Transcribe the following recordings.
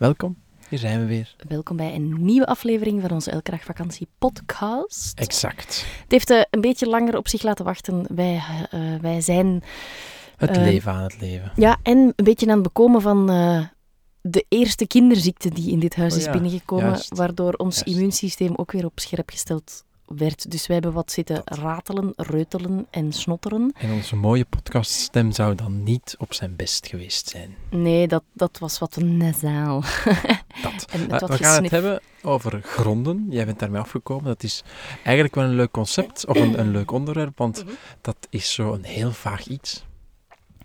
Welkom. Hier zijn we weer. Welkom bij een nieuwe aflevering van onze Elke Dag Vakantie podcast. Exact. Het heeft eh, een beetje langer op zich laten wachten. Wij, eh, wij zijn Het Eh, leven aan het leven. ja, en een beetje aan het bekomen van eh, de eerste kinderziekte die in dit huis Oh is ja, binnengekomen, juist. waardoor ons Juist. immuunsysteem ook weer op scherp gesteld werd. Dus wij hebben wat zitten ratelen, reutelen en snotteren. En onze mooie podcaststem zou dan niet op zijn best geweest zijn. Nee, dat, dat was wat nasaal. Dat. En wat we gaan het hebben over gronden. Jij bent daarmee afgekomen. Dat is eigenlijk wel een leuk concept of een, een leuk onderwerp, want Mhm. dat is zo een heel vaag iets.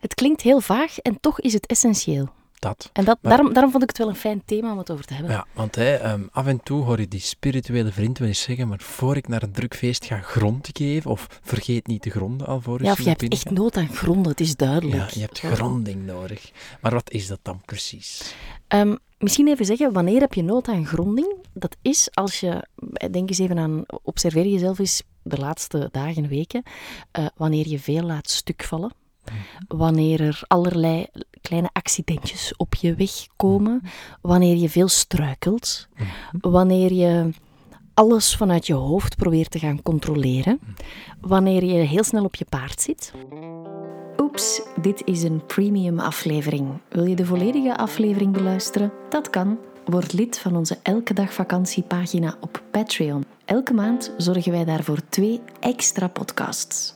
Het klinkt heel vaag en toch is het essentieel. Dat. En dat, Maar- daarom, daarom vond ik het wel een fijn thema om het over te hebben. Ja, want hè, ehm, af en toe hoor je die spirituele vriend wel eens zeggen, maar voor ik naar een druk feest ga grond geven, of vergeet niet te gronden alvorens Ja, of je hebt echt nood aan gronden, het is duidelijk. Ja, je hebt gronding nodig. Maar wat is dat dan precies? Ehm, misschien even zeggen, wanneer heb je nood aan gronding? Dat is als je, denk eens even aan, observeer jezelf eens de laatste dagen, weken, eh, wanneer je veel laat stukvallen, wanneer er allerlei kleine accidentjes op je weg komen, wanneer je veel struikelt, wanneer je alles vanuit je hoofd probeert te gaan controleren, wanneer je heel snel op je paard zit. Oeps, dit is een premium aflevering. Wil je de volledige aflevering beluisteren? Dat kan. Word lid van onze Elke Dag Vakantiepagina op Patreon. Elke maand zorgen wij daarvoor twee extra podcasts.